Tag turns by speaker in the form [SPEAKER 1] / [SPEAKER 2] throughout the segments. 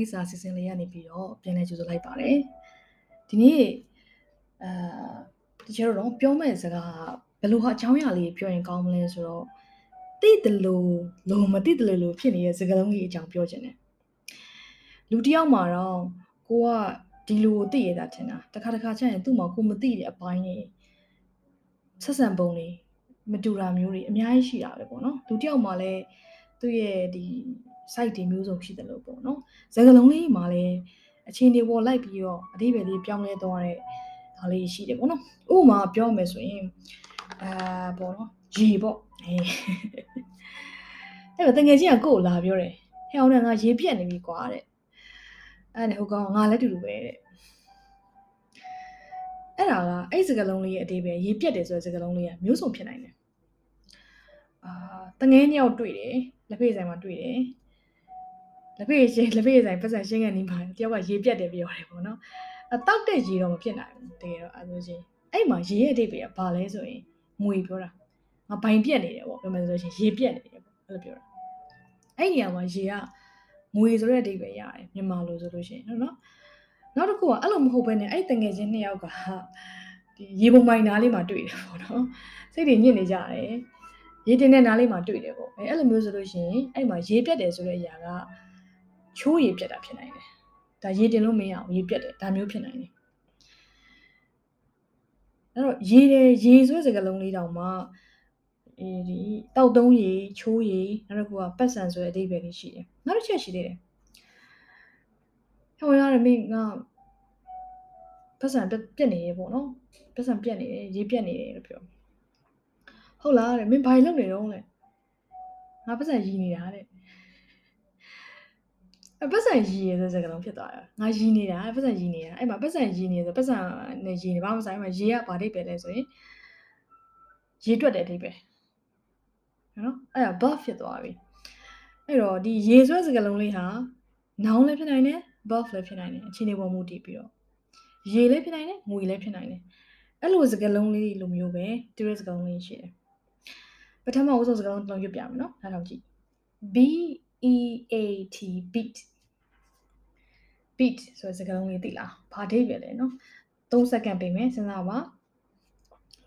[SPEAKER 1] လုံးပဲမင်္ဂလာပါတလုတ်စာအင်္ဂလိပ်စာစီစဉ်လေးရနေပြီးတော့ပြန်လည်ကြိုဆိုလိုက်ပါတယ်ဒီနေ့အာတချို့တော့ပြောမဲ့စကားဘယ်လိုဟာအကြောင်းအရာလေးပြောရင်ကောင်းမလဲဆိုတော့သိတယ်လို့လို့မသိတယ်လို့ဖြစ်နေတဲ့စကားလုံးကြီးအကြောင်းပြောချင်တယ်လူတစ်ယောက်မှာတော့ကိုကဒီလူကိုသိရတာထင်တာတခါတခါကျရင်သူ့မှာကိုမသိတဲ့အပိုင်းတွေဆက်ဆံပုံတွေမတူတာမျိုးတွေအများကြီးရှိတာပဲပေါ့နော်လူတစ်ယောက်မှာလည်းသူ့ရဲ့ဒီ site တွေမျိုးစုံရှိတယ်လို့ပေါ့နော်စကားလုံးလေးမှာလည်းအချင်းတွေပေါ်လိုက်ပြီးတော့အသေးပဲလေးပြောင်းလဲသွားတဲ့ဒါလေးရှိတယ်ပေါ့နော်ဥပမာပြောမယ်ဆိုရင်အာပေါ့နော်ရေပေါ့အဲအဲ့တော့တကယ်ကြီးကကို့ကိုလာပြောတယ်ဟဲ့အောင်နဲ့ငါရေပြက်နေပြီကွာတဲ့အဲ့ဒါဟုတ်ကောင်ငါလည်းတူတူပဲတဲ့အဲ့ဒါကအဲ့စကားလုံးလေးရဲ့အသေးပဲရေပြက်တယ်ဆိုတဲ့စကားလုံးလေးကမျိုးစုံဖြစ်နိုင်တယ်အာတငယ်ညောက်တွေ့တယ်လက်ဖေးဆိုင်မှာတွေ့တယ် လက်ဖေးရှင်းလက်ဖေးဆိုင်ပတ်စံရှင်းကနေမှာတယောက်ကရေပြတ်တယ်ပြောတယ်ပေါ့နော်အတောက်တဲ့ရေတော့မဖြစ်နိုင်ဘူးတကယ်တော့အဲလိုချင်းအဲ့မှာရေရဲ့အဓိပ္ပာယ်ကဘာလဲဆိုရင်ငွေပြောတာငါဘိုင်ပြက်နေတယ်ပေါ့ပြောမယ်ဆိုလို့ချင်းရေပြက်နေတယ်ပေါ့အဲ့လိုပြောတာအဲ့ဒီနေရာမှာရေကငွေဆိုတဲ့အဓိပ္ပာယ်ရတယ်မြန်မာလိုဆိုလို့ရှိရင်နော်နောက်တစ်ခုကအဲ့လိုမဟုတ်ဘဲနဲ့အဲ့တငယ်ချင်းနှစ်ယောက်ကဒီရေပုံမိုင်နားလေးမှာတွေ့တယ်ပေါ့နော်စိတ်တွေညစ်နေကြတယ်ရေတင်တဲ့နားလေးမှာတွေ့တယ်ပေါ့အဲအဲ့လိုမျိုးဆိုလို့ရှိရင်အဲ့မှာရေပြတ်တယ်ဆိုတဲ့အရာက ချိုးရေပြတ်တာဖြစ်နိုင်တယ်ဒါရေတင်လို့မရအောင်ရေပြတ်တယ်ဒါမျိုးဖြစ်နိုင်တယ်အဲ့တော့ရေတယ်ရေဆိုတဲ့စကားလုံးလေးတောင်မှအဲဒီတောက်သုံးရေချိုးရေနောက်တစ်ခုကပတ်စံဆိုတဲ့အဓိပ္ပာယ်လေးရှိတယ်နောက်တစ်ချက်ရှိသေးတယ်ဟိုရတယ်မင်းငါပတ်စံပြက်နေရေပေါ့နော်ပတ်စံပြက်နေတယ်ရေပြက်နေတယ်လို့ပြောဟုတ်လားတဲ့မင်းဘာလုပ်နေတော့လဲငါပတ်စံရီနေတာတဲ့အ ပတ်စံရီရဆိုစကားလုံးဖြစ်သွားတာငါရီနေတာပတ်စံရီနေတာအဲ့မှာပတ်စံရီနေဆိုပတ်စံနဲ့ရီနေဘာမှမဆိုင်မှာရေကဘာဒိတ်ပဲလဲဆိုရင်ရေတွက်တဲ့အဓိပ္ပာယ်နော်အဲ့ဒါ buff ဖြစ်သွားပြီအဲ့တော့ဒီရေဆွဲစကားလုံးလေးဟာ noun လည်းဖြစ်နိုင်တယ် buff လည်းဖြစ်နိုင်တယ်အခြေအနေပေါ်မူတည်ပြီးတော့ရေလည်းဖြစ်နိုင်တယ်ငွေလည်းဖြစ်နိုင်တယ်အဲ့လိုစကားလုံးလေးလိုမျိုးပဲတူရစကားလုံးလေးရှိတယ်ပထမအဆုံးစကားလုံးတစ်လုံးရွတ်ပြမယ်နော်နားထောင်ကြည့် B E A T beat beat ဆိုတဲ့စကားလုံးလေးသိလားဘာဒိတ်ပဲလဲနော်3စက္ကန့်ပြင်မယ်စဉ်းစားပါ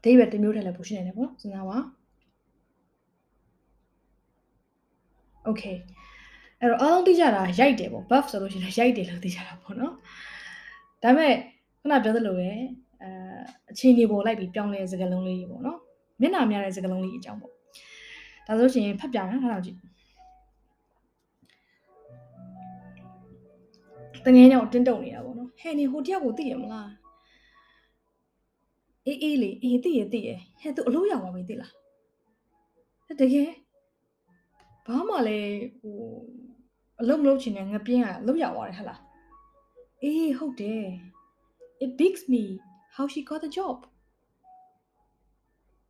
[SPEAKER 1] ဒိတ်ပဲတစ်မျိုးထက်လည်းပိုရှိနေတယ်ပေါ့စဉ်းစားပါ okay အဲ့တော့အားလုံးသိကြတာရိုက်တယ်ပေါ့ buff ဆိုလို့ရှိရင်ရိုက်တယ်လို့သိကြတာပေါ့နော်ဒါပေမဲ့ခုနပြောသလိုပဲအဲအခြေအနေပေါ်လိုက်ပြီးပြောင်းလဲစကားလုံးလေးပေါ့နော်မျက်နှာများတဲ့စကားလုံးလေးအကြောင်းပေါ့ဒါဆိုရှင်ဖတ်ပြမယ်ထားတော့ကြည့် တငယ်ညောင်တင်းတုံနေတာပေါ့နော်ဟဲ့နေဟိုတယောက်ကိုသိရမလားအေးအေးလေအေးသိရသိရဟဲ့သူအလို့ရောက်ပါပြီသိလားတကယ်ဘာမှလည်းဟိုအလုံးမလုံးချင်တဲ့ငပြင်းကအလုံးရောက်သွားတယ်ဟဟလားအေးဟုတ်တယ် it beats me how she got the job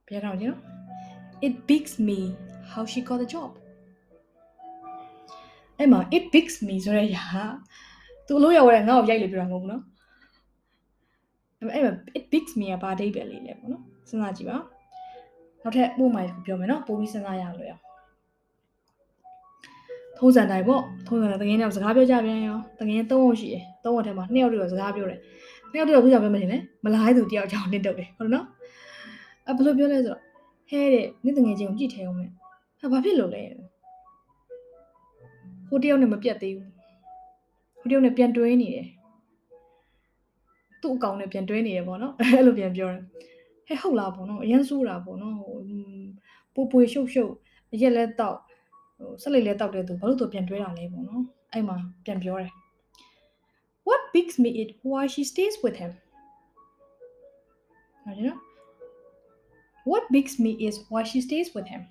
[SPEAKER 1] ပြန်တော့ကြည့်နော် it beats me how she got the job အဲ့မှာ it beats me ဆိုတဲ့ညာ သူအလို့ရောက်တဲ့ငါ့ကိုရိုက်လေပြတာမဟုတ်ဘူးနော်အဲ့မှာ it beats me ကဘာဒိတ်ပဲလေးလဲပေါ့နော်စဉ်းစားကြည့်ပါနောက်ထပ်ပို့မှပြောမယ်နော်ပို့ပြီးစဉ်းစားရလို့ရထုံးစံတိုင်းပေါ့ထုံးစံတိုင်းတကယ်တော့စကားပြောကြပြန်ရောတကယ်၃ယောက်ရှိတယ်၃ယောက်ထဲမှာ၂ယောက်တော့စကားပြောတယ်၂ယောက်တော့သူကြောင့်ပြောမနေနဲ့မလားသူတယောက်ကြောင့်နစ်တော့တယ်ဟုတ်နော်အဲ့ဘယ်လိုပြောလဲဆိုတော့ဟဲတဲ့နေ့တငယ်ချင်းကိုကြည့်ထဲအောင်မယ်ဟာဘာဖြစ်လို့လဲဟိုတယောက်နဲ့မပြတ်သေးဘူး ဟိုတယောက်နဲ့ပြန်တွဲနေတယ်သူ့အကောင်နဲ့ပြန်တွဲနေတယ်ပေါ့နော်အဲ့လိုပြန်ပြောတယ်ဟဲ့ဟုတ်လားပေါ့နော်အရန်ဆိုးတာပေါ့နော်ဟိုပူပွေရှုပ်ရှုပ်အရက်လက်တော့ဟိုဆက်လိုက်လဲတောက်တဲ့သူဘာလို့သူပြန်တွဲတာလဲပေါ့နော်အဲ့မှာပြန်ပြောတယ် What beats me it why she stays with him ဟုတ်တယ်နော် What beats me is why she stays with him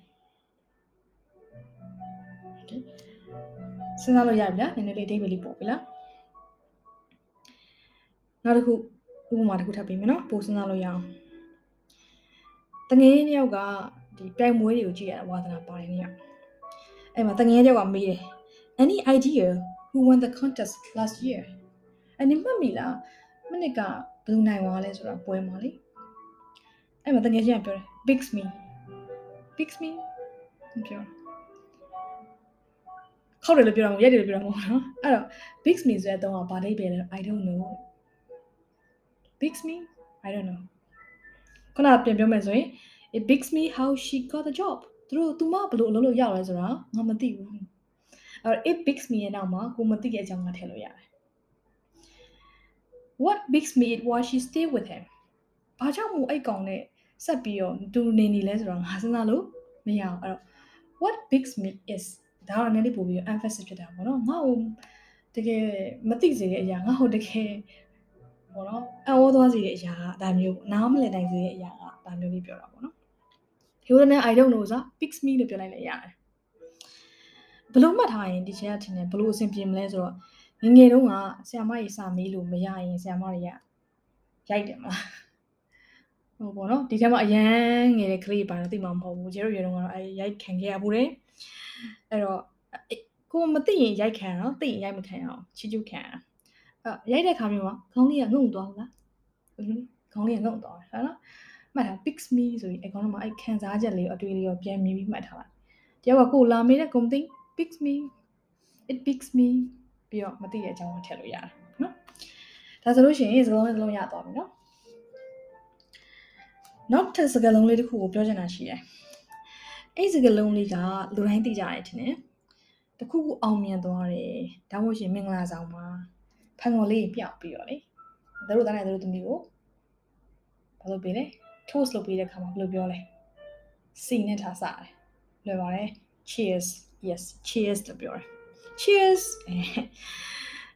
[SPEAKER 1] စဉ်းစားလို့ရပြီလားနည်းနည်းလေးအဓိပ္ပာယ်လေးပို့ပြီလားနောက်တစ်ခုဥပမာတစ်ခုထပ်ပေးမယ်နော်ပို့စဉ်းစားလို့ရအောင်တငယ်တစ်ယောက်ကဒီပြိုင်မွေးတွေကိုကြည့်ရတာဝါသနာပါတယ်နေရအဲ့မှာတငယ်တစ်ယောက်ကမေးတယ် any idea who won the contest last year အဲ့ဒီမှတ်မိလားမနစ်ကဘယ်သူနိုင်သွားလဲဆိုတာပွဲမှာလေအဲ့မှာတငယ်ချင်းကပြောတယ် bigs me bigs me ပြောခော က်တယ်လို့ပြောတာမဟုတ်ရိုက်တယ်လို့ပြောတာမဟုတ်နော်အဲ့တော့ big me ဆိုတဲ့အသုံးကဘာအိဗယ်လဲ I don't know big me I don't know ခုနပြန်ပြောမယ်ဆိုရင် it bigs me how she got the job သူတို့သူမဘယ်လိုအလုပ်လုပ်ရလဲဆိုတာငါမသိဘူးအဲ့ it bigs me ရဲ့နောက်မှာကိုမသိတဲ့အကြောင်းကထည့်လို့ရတယ် what bigs me it was she stay with him ဘာကြောင့်မို့အဲ့ကောင်နဲ့ဆက်ပြီးတော့သူနေနေလဲဆိုတော့ငါစဉ်းစားလို့မရအောင်အဲ့တော့ what bigs me is ဒါကလည်းပို့ပြီး emphasis ဖြစ်တာပေါ့နော်ငါ့ကိုတကယ်မသိစေတဲ့အရာငါ့ကိုတကယ်ပေါ့နော်အဝေါ်သွားစေတဲ့အရာကဒါမျိုးနားမလည်နိုင်စေတဲ့အရာကဒါမျိုးလေးပြောတာပေါ့နော်ဒီလိုနဲ့ I don't know ဆိုတာ bigs me လို့ပြောလိုက်လည်းရတယ်ဘလို့မှတ်ထားရင်ဒီချက်ကထင်တယ်ဘလို့အဆင်ပြေမလဲဆိုတော့ငငယ်တုန်းကဆရာမကြီးစာမေးလို့မရရင်ဆရာမတွေကရိုက်တယ်မလားဟိုပေါ့နော်ဒီထဲမှာအရန်ငယ်တဲ့ကလေးပါတော့သိမှာမဟုတ်ဘူးကျတို့ရေတုန်းကတော့အဲရိုက်ခံခဲ့ရဘူးတယ် အဲ့တော့ကိုမသိရင်ရိုက်ခံရအောင်သိရင်ရိုက်မခံရအောင်ချီချူခံရအဲ့ရိုက်တဲ့ခါမျိုးကခေါင်းလေးကငုံသွားဘူးလားခေါင်းလေးကငုံသွားတယ်ဟုတ်နော်မှတ်ထား pix me ဆိုရင်အကောင်တော့အဲ့ခံစားချက်လေးအတွေ့အလေးရောပြန်မြင်ပြီးမှတ်ထားလိုက်တယောက်ကကိုလာမေးတဲ့ဂုံသိ pix me it pix me ပြီးတော့မသိတဲ့အကြောင်းကိုထည့်လို့ရတယ်နော်ဒါဆိုလို့ရှိရင်စကားလုံးတစ်လုံးရသွားပြီနော်နောက်ထပ်စကားလုံးလေးတစ်ခုကိုပြောချင်တာရှိတယ် အဲ့စကားလုံးလေးကလူတိုင်းသိကြတယ်ထင်တယ်တခုခုအောင်မြင်သွားတယ်ဒါမှမဟုတ်ရှင်မင်္ဂလာဆောင်မှာဖန်ကုန်လေးပြောက်ပြီးတော့လေတို့သားနဲ့တို့သမီးကိုဘာလို့ပေးလဲ toast လုပ်ပေးတဲ့ခါမှာဘယ်လိုပြောလဲစီနဲ့ထားစားတယ်လွယ်ပါတယ် cheers yes cheers လို့ပြောတယ် cheers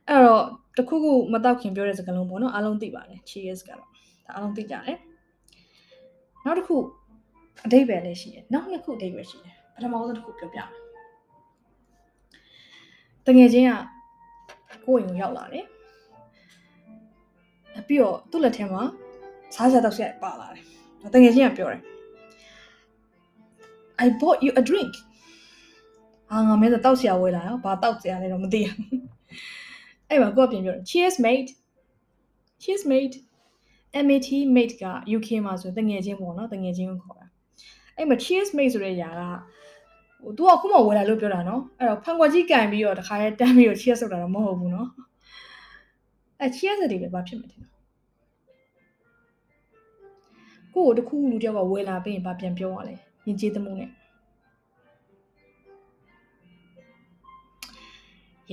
[SPEAKER 1] အဲ့တော့တခုခုမတော့ခင်ပြောတဲ့စကားလုံးပေါ့နော်အားလုံးသိပါတယ် cheers ကတော့ဒါအားလုံးသိကြတယ်နောက်တစ်ခု အတိတ်ပဲလည်းရှိတယ်နောက်နှစ်ခုအတိတ်ပဲရှိတယ်ပထမဆုံးတစ်ခုပြောပြမယ်တငယ်ချင်းကကိုယ့်အိမ်ကိုရောက်လာတယ်ပြီးတော့သူ့လက်ထဲမှာစားစားတော့ဆက်ပါလာတယ်တငယ်ချင်းကပြောတယ် I bought you a drink ဟာငါမင်းတော့တောက်ဆရာဝဲလာရောဘာတောက်ဆရာလဲတော့မသိဘူးအဲ့မှာကိုကပြန်ပြောတယ် cheers mate cheers mate MAT mate က UK မှာဆိုတငယ်ချင်းပေါ့နော်တငယ်ချင်းကိုခေါ်တာ အဲ့မှာ cheers mate ဆိုတဲ့ຢာကဟို तू ကခုမှဝယ်လာလို့ပြောတာနော်အဲ့တော့ဖန်ခွက်ကြီးကန်ပြီးတော့တခါရဲတန်းပြီးတော့ cheers ဆိုတာတော့မဟုတ်ဘူးနော်အဲ့ cheers တွေလည်းဘာဖြစ်မှာထင်လဲကိုကိုတခုလူတယောက်ကဝယ်လာပြီးရင်ဘာပြန်ပြောရလဲယဉ်ကျေးသမှုနဲ့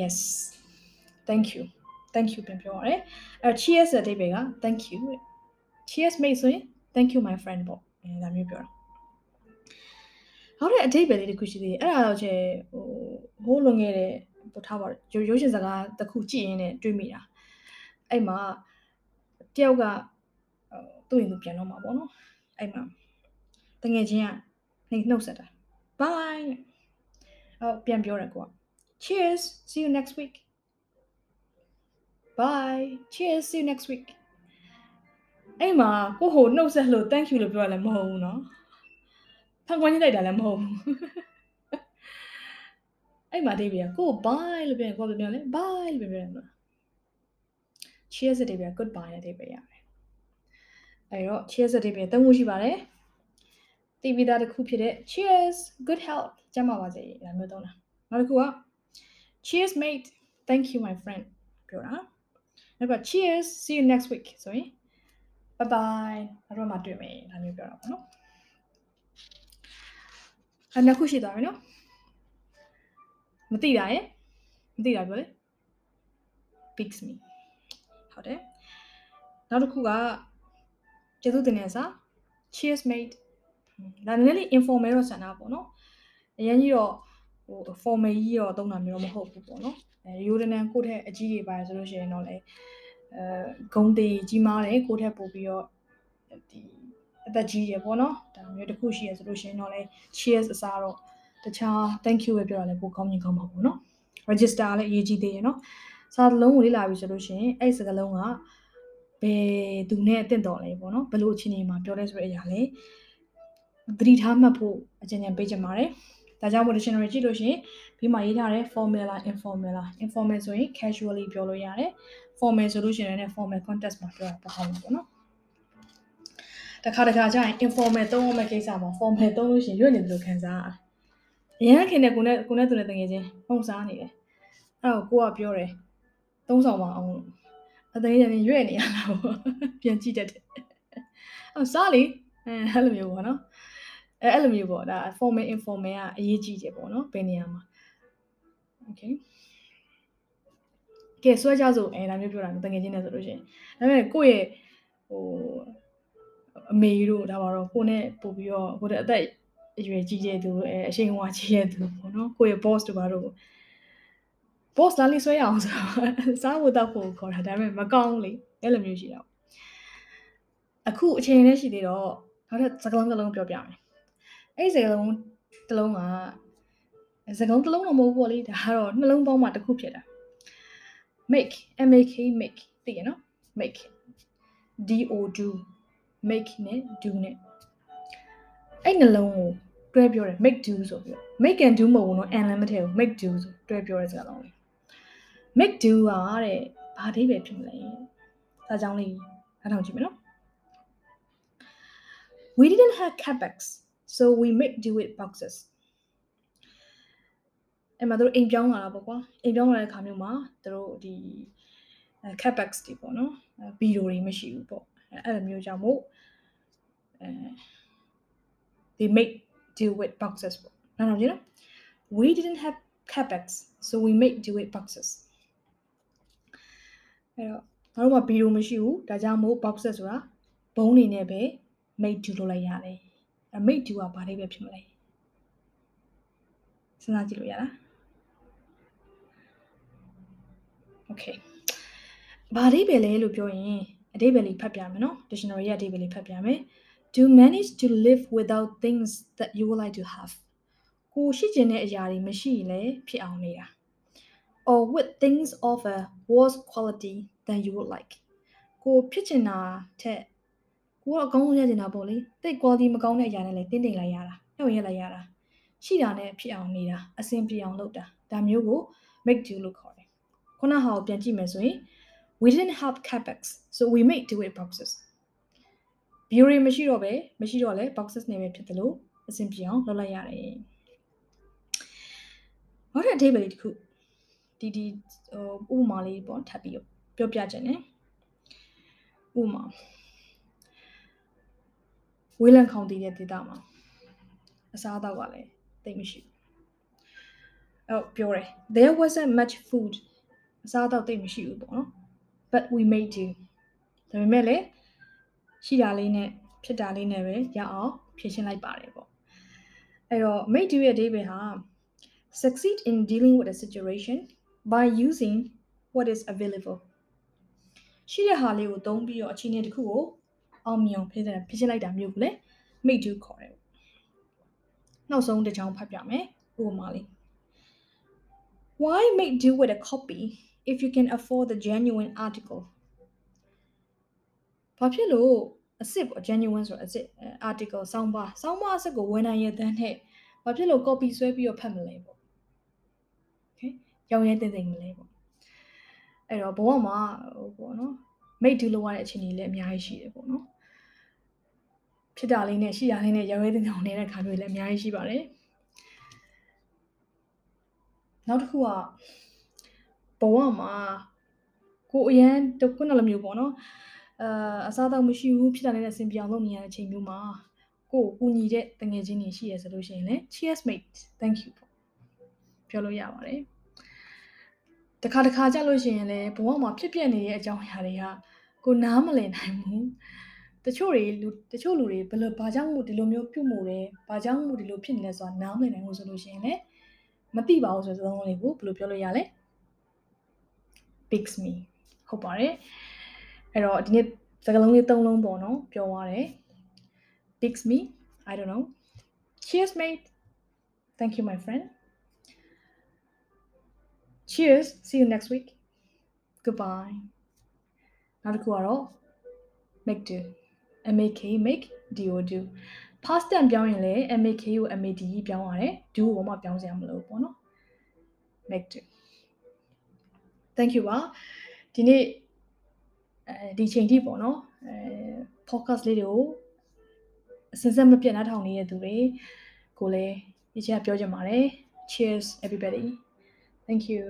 [SPEAKER 1] yes thank you thank you ပြန်ပြောရတယ်အဲ cheers တဲ့အဓိပ္ပာယ်က thank you တဲ့ cheers mate ဆိုရင် thank you my friend ပေါ့အဲဒါမျိုးပြောတာ နောက်တဲ့အဓိပ္ပာယ်လေးတစ်ခုရှိသေးတယ်အဲ့ဒါတော့ကျဟိုဟိုးလွန်ခဲ့တဲ့ပို့ထားပါရုပ်ရုပ်ရှင်စကားတစ်ခုကြည့်ရင်းနဲ့တွေးမိတာအဲ့မှာတယောက်ကသူ့ရင်သူပြန်တော့မှာပေါ့နော်အဲ့မှာတငယ်ချင်းကနေနှုတ်ဆက်တာ bye အော်ပြန်ပြောတယ်ကိုက cheers see you next week bye cheers see you next week အဲ့မှာကိုဟိုနှုတ်ဆက်လို့ thank you လို့ပြောရလည်းမဟုတ်ဘူးเนาะ ဖန်ခွင့်ညလိုက်တာလည်းမဟုတ်ဘူးအဲ့မှာတေးပြကို bye လို့ပြောရင်ကိုဘယ်ပြောလဲ bye လို့ပြောရတယ်မလား cheers တေးပြ goodbye နဲ့တေးပြရတယ်အဲ့တော့ cheers တေးပြသုံးခုရှိပါတယ်တီးပြီးသားတစ်ခုဖြစ်တဲ့ cheers good health ကျန်းမာပါစေဒါမျိုးသုံးတာနောက်တစ်ခုက cheers mate thank you my friend ပြောတာနောက်က cheers see you next week ဆိုရင် bye bye နောက်တော့မှတွေ့မယ်ဒါမျိုးပြောတာပေါ့နော် အဲ့နှစ်ခုရှိသွားပြီနော်မသိတာရယ်မသိတာပြောလေ picks me ဟုတ်တယ်နောက်တစ်ခုကကျေးဇူးတင်နေစာ cheers mate ဒါနည်းနည်းလေး informal တော့ဆန်တာပေါ့နော်အရင်ကြီးတော့ဟို formal ကြီးတော့သုံးတာမျိုးမဟုတ်ဘူးပေါ့နော်အဲရိုးတနန်ကိုယ့်ထက်အကြီးကြီးပါဆိုလို့ရှိရင်တော့လေအဲဂုံတေကြီးမားတယ်ကိုယ့်ထက်ပို့ပြီးတော့ဒီ အသက်ကြီးရပေါ့နော်ဒါမျိုးတစ်ခုရှိရဆိုလို့ရှိရင်တော့လေ cheers အစားတော့တခြား thank you ပဲပြောရလဲပိုကောင်းမြင်ကောင်းပါပေါ့နော် register လည်းအရေးကြီးသေးရနော်စာလုံးကိုလေ့လာပြီဆိုလို့ရှိရင်အဲ့စကားလုံးကဘယ်သူနဲ့အသင့်တော်လဲပေါ့နော်ဘယ်လိုအခြေအနေမှာပြောလဲဆိုတဲ့အရာလေသတိထားမှတ်ဖို့အကြံဉာဏ်ပေးချင်ပါတယ်ဒါကြောင့်မို့ dictionary ကြည့်လို့ရှိရင်ဒီမှာရေးထားတဲ့ formal လား informal လား informal ဆိုရင် casually ပြောလို့ရတယ် formal ဆိုလို့ရှိရင်လည်း formal context မှာပြောတာပေါ့ဟုတ်ပေါ့နော် တခါတခါကျရင် informal သုံးရမယ့်ကိစ္စမှာ formal သုံးလို့ရှိရင်ရွေ့နေတယ်လို့ခံစားရတယ်အရန်ခင်နဲ့ကိုနဲ့ကိုနဲ့သူနဲ့တငယ်ချင်းပုံစားနေတယ်အဲ့တော့ကိုကပြောတယ်သုံးဆောင်ပါအောင်လို့အတငယ်ချင်းရွဲ့နေရတာပေါ့ပြန်ကြည့်တတ်တယ်အော်စားလေအဲအဲ့လိုမျိုးပေါ့နော်အဲအဲ့လိုမျိုးပေါ့ဒါ formal informal ကအရေးကြီးတယ်ပေါ့နော်ဘယ်နေရာမှာ okay ကဲဆွဲကြဆိုအဲဒါမျိုးပြောတာမျိုးတငယ်ချင်းနဲ့ဆိုလို့ရှိရင်ဒါပေမဲ့ကိုယ့်ရဲ့ဟို အမေတို့ဒါပါတော့ကိုနဲ့ပို့ပြီးတော့ကိုတဲ့အသက်အရွယ်ကြီးတဲ့သူအဲအရှိန်အဝါကြီးတဲ့သူပေါ့နော်ကိုယ့်ရဲ့ boss တို့ပါတော့ boss လာလေးဆွဲရအောင်ဆိုတော့စားဖို့တောက်ဖို့ခေါ်တာဒါပေမဲ့မကောင်းလေအဲ့လိုမျိုးရှိတာအခုအချိန်နဲ့ရှိသေးတော့နောက်ထပ်စကလုံးတစ်လုံးပြောပြမယ်အဲ့ဒီစကလုံးတစ်လုံးကစကုံးတစ်လုံးတော့မဟုတ်ဘူးပေါ့လေဒါကတော့နှလုံးပေါင်းမှတစ်ခုဖြစ်တာ make m a k make သိရနော် make d o do make နဲ့ do နဲ့အဲ့နှလုံးကိုတွဲပြောတယ် make do ဆိုပြီးတော့ make and do မဟုတ်ဘူးနော် and လည်းမထည့်ဘူး make do ဆိုတွဲပြောတဲ့စကားလုံးလေး make do ကတဲ့ဘာအဓိပ္ပာယ်ဖြစ်မလဲဒါကြောင့်လေးအားထောင်ကြည့်မယ်နော် we didn't have capex so we make do with boxes အဲ့မှာတို့အိမ်ပြောင်းလာတာပေါ့ကွာအိမ်ပြောင်းလာတဲ့ခါမျိုးမှာတို့ဒီ capex တွေပေါ့နော်ဗီဒီယိုတွေမရှိဘူးပေါ့ အဲ့လိုမျိုးကြောင့်မို့အဲ they make deal with boxes ပေါ့နောက်တော့ကြည့်နော် we didn't have capex so we make deal with boxes အဲ့တော့ငါတို့မှာဗီဒီယိုမရှိဘူးဒါကြောင့်မို့ boxes ဆိုတာဘုံနေနဲ့ပဲ make do လုပ်လိုက်ရတယ်အဲ make do ကဘာလေးပဲဖြစ်မလဲစဉ်းစားကြည့်လို့ရလား okay ဘာအဓိပ္ပာယ်လဲလို့ပြောရင် အဓိပ္ပာယ်လေးဖတ်ပြမယ်နော် dictionary ရဲ့အဓိပ္ပာယ်လေးဖတ်ပြမယ် to manage to live without things that you would like to have ကိုရှိကျင်တဲ့အရာတွေမရှိရင်လည်းဖြစ်အောင်နေတာ or with things of a worse quality than you would like ကိုဖြစ်ချင်တာထက်ကိုကအကောင်းဆုံးရချင်တာပေါ့လေတိတ် quality မကောင်းတဲ့အရာနဲ့လည်းတင်းတင်းလိုက်ရတာနှုတ်ရလိုက်ရတာရှိတာနဲ့ဖြစ်အောင်နေတာအဆင်ပြေအောင်လုပ်တာဒါမျိုးကို make do လို့ခေါ်တယ်ခုနဟာကိုပြန်ကြည့်မယ်ဆိုရင် we didn't have capex so we made do it boxes view တွေမရှိတော့ပဲမရှိတော့လဲ boxes နဲ့ပဲဖြစ်တယ်လို့အဆင်ပြေအောင်လုပ်လိုက်ရတယ်နောက်ထပ်အဓိပ္ပာယ်လေးတစ်ခုဒီဒီဟိုဥပမာလေးပေါ့ထပ်ပြီးပြောပြခြင်း ਨੇ ဥပမာဝေးလံခေါင်တည်တဲ့ဒေသမှာအစားအသောက်ကလည်းတိတ်မရှိဘူးအဲ့ပြောတယ် there wasn't much food အစားအသောက်တိတ်မရှိဘူးပေါ့နော် but we made do ဒါပေမဲ့လည်းရှိတာလေးနဲ့ဖြစ်တာလေးနဲ့ပဲရအောင်ဖြည့်ရှင်းလိုက်ပါတယ်ပေါ့အဲ့တော့ made do ရဲ့အဓိပ္ပာယ်ဟာ succeed in dealing with a situation by using what is available ရှိတဲ့ဟာလေးကိုသုံးပြီးတော့အခြေအနေတစ်ခုကိုအောင်မြင်အောင်ဖြည့်ဖြည့်ရှင်းလိုက်တာမျိုးကိုလည်း make do ခေါ်တယ်နောက်ဆုံးတစ်ချောင်းဖတ်ပြမယ်ဥပမာလေး why make do with a copy if you can afford the genuine article ဘာဖြစ်လို့အစ်စ်ပေါ့ genuine ဆိုအစ်စ် article စောင်းပါစောင်းပါအစ်စ်ကိုဝန်နိုင်ရတဲ့နဲ့ဘာဖြစ်လို့ copy ဆွဲပြီးတော့ဖတ်မလဲပေါ့ okay ရောင်းရဲတင်သိမ့်မလဲပေါ့အဲ့တော့ဘဝမှာဟိုပေါ့နော် make do လုပ်ရတဲ့အခြေအနေလည်းအများကြီးရှိတယ်ပေါ့နော်ဖြစ်တာလေးနဲ့ရှိတာလေးနဲ့ရောင်းရဲတင်အောင်နေတဲ့ခါမျိုးလည်းအများကြီးရှိပါတယ်နောက်တစ်ခုက ဘဝမှာကိုအရန်တခုနလိုမျိုးပေါ့နော်အာအစားတော့မရှိဘူးဖြစ်တာလေးနဲ့အဆင်ပြေအောင်လုပ်နေရတဲ့အချိန်မျိုးမှာကိုကိုကူညီတဲ့တငယ်ချင်းတွေရှိရဆိုလို့ရှိရင်လည်း cheers mate thank you ပေါ့ပြောလို့ရပါတယ်တခါတခါကြလို့ရှိရင်လည်းဘဝမှာဖြစ်ပျက်နေတဲ့အကြောင်းအရာတွေကကိုနားမလည်နိုင်ဘူးတချို့တွေလူတချို့လူတွေဘယ်လိုဘာကြောင့်မို့ဒီလိုမျိုးပြုတ်မှုလဲဘာကြောင့်မို့ဒီလိုဖြစ်နေလဲဆိုတာနားမလည်နိုင်ဘူးဆိုလို့ရှိရင်လည်းမသိပါဘူးဆိုတဲ့သဘောလေးကိုဘယ်လိုပြောလို့ရလဲ picks me ဟုတ်ပါတယ်အဲ့တော့ဒီနေ့စကားလုံးလေး၃လုံးပေါ့နော်ပြောသွားတယ် picks me i don't know cheers mate thank you my friend cheers see you next week goodbye နောက်တစ်ခုကတော့ make do make make do do past tense ပြောင်းရင်လည်း make ကို mad ပြောင်းရတယ် do ကိုမှပြောင်းစရာမလိုဘူးပေါ့နော် make do thank you ပါဒီနေ့အဲဒီချိန်ထိပေါ့နော်အဲ podcast လေးတွေကိုအစစမပြတ်နားထောင်နေတဲ့သူတွေကိုလည်းဒီချက်ကပြောချင်ပါတယ် cheers everybody thank you